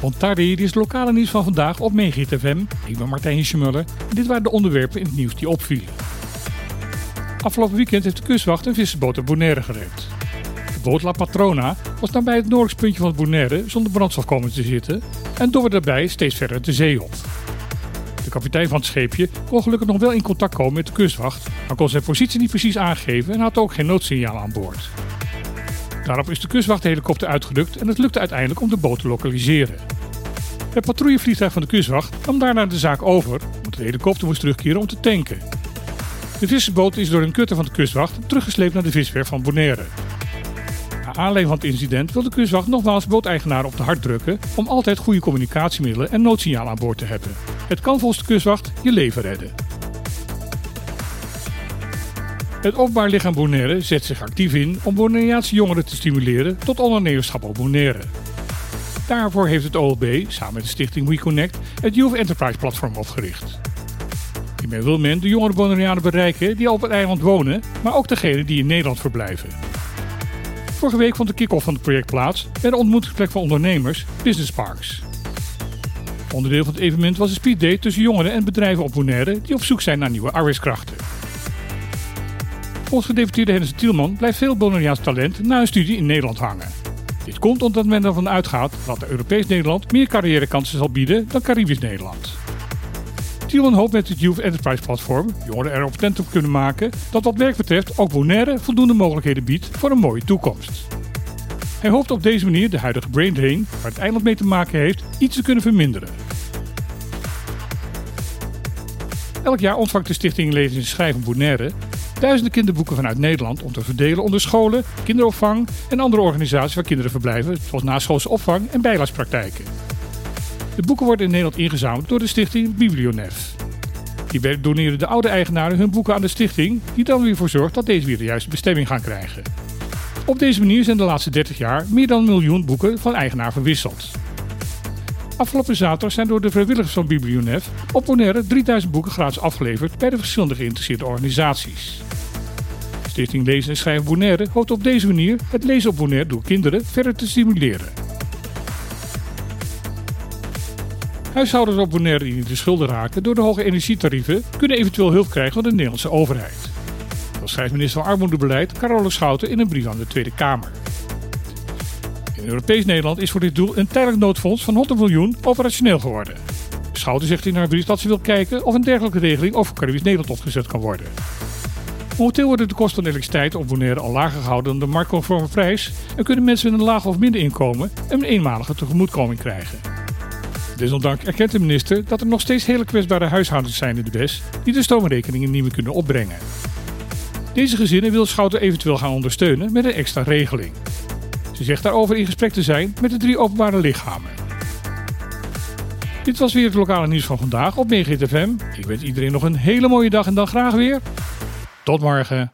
Bontardi, dit is het lokale nieuws van vandaag op Megahit FM. Ik ben Martijn Hischemuller en dit waren de onderwerpen in het nieuws die opvielen. Afgelopen weekend heeft de kustwacht een vissersboot op Bonaire gereed. De boot La Patrona was nabij het noordelijkste puntje van Bonaire zonder brandstof komen te zitten en door daarbij steeds verder de zee op. De kapitein van het scheepje kon gelukkig nog wel in contact komen met de kustwacht, maar kon zijn positie niet precies aangeven en had ook geen noodsignaal aan boord. Daarop is de kustwachthelikopter uitgerukt en het lukte uiteindelijk om de boot te lokaliseren. Het patrouillevliegtuig van de kustwacht nam daarna de zaak over, want de helikopter moest terugkeren om te tanken. De vissersboot is door een kutter van de kustwacht teruggesleept naar de viswerf van Bonaire. Na aanleiding van het incident wil de kustwacht nogmaals booteigenaren op de hart drukken om altijd goede communicatiemiddelen en noodsignaal aan boord te hebben. Het kan volgens de kustwacht je leven redden. Het Openbaar Lichaam Bonaire zet zich actief in om Bonaireaanse jongeren te stimuleren tot ondernemerschap op Bonaire. Daarvoor heeft het OLB samen met de stichting WeConnect het Youth Enterprise Platform opgericht. Hiermee wil men de jongere Bonaireanen bereiken die op het eiland wonen, maar ook degenen die in Nederland verblijven. Vorige week vond de kick-off van het project plaats bij de ontmoetingsplek van ondernemers Business Parks. Onderdeel van het evenement was een speeddate tussen jongeren en bedrijven op Bonaire die op zoek zijn naar nieuwe arbeidskrachten. Volgens gedeputeerde Hennis Tielman blijft veel Bonaireaans talent na een studie in Nederland hangen. Dit komt omdat men ervan uitgaat dat Europees Nederland meer carrièrekansen zal bieden dan Caribisch Nederland. Tielman hoopt met het Youth Enterprise Platform jongeren erop tent op kunnen maken dat wat werk betreft ook Bonaire voldoende mogelijkheden biedt voor een mooie toekomst. Hij hoopt op deze manier de huidige brain drain, waar het eiland mee te maken heeft, iets te kunnen verminderen. Elk jaar ontvangt de stichting Lezen en Schrijven Bonaire duizenden kinderboeken vanuit Nederland om te verdelen onder scholen, kinderopvang en andere organisaties waar kinderen verblijven, zoals naschoolse opvang en bijlaagspraktijken. De boeken worden in Nederland ingezameld door de stichting Biblionef. Hierbij doneren de oude eigenaren hun boeken aan de stichting, die dan weer voor zorgt dat deze weer de juiste bestemming gaan krijgen. Op deze manier zijn de laatste 30 jaar meer dan een miljoen boeken van eigenaar verwisseld. Afgelopen zaterdag zijn door de vrijwilligers van Biblionef op Bonaire 3000 boeken gratis afgeleverd bij de verschillende geïnteresseerde organisaties. Stichting Lezen en Schrijven Bonaire hoopt op deze manier het lezen op Bonaire door kinderen verder te stimuleren. Huishoudens op Bonaire die in de schulden raken door de hoge energietarieven kunnen eventueel hulp krijgen van de Nederlandse overheid. Dat schrijft minister van Armoedebeleid Carole Schouten in een brief aan de Tweede Kamer. In Europees Nederland is voor dit doel een tijdelijk noodfonds van 100 miljoen operationeel geworden. Schouten zegt in haar brief dat ze wil kijken of een dergelijke regeling over Caribisch Nederland opgezet kan worden. Momenteel worden de kosten van elektriciteit op Bonaire al lager gehouden dan de marktconforme prijs en kunnen mensen met een laag of minder inkomen een eenmalige tegemoetkoming krijgen. Desondanks erkent de minister dat er nog steeds hele kwetsbare huishoudens zijn in de BES die de stroomrekeningen niet meer kunnen opbrengen. Deze gezinnen wil Schouten eventueel gaan ondersteunen met een extra regeling. Ze zegt daarover in gesprek te zijn met de drie openbare lichamen. Dit was weer het lokale nieuws van vandaag op Megahit FM. Ik wens iedereen nog een hele mooie dag en dan graag weer. Tot morgen.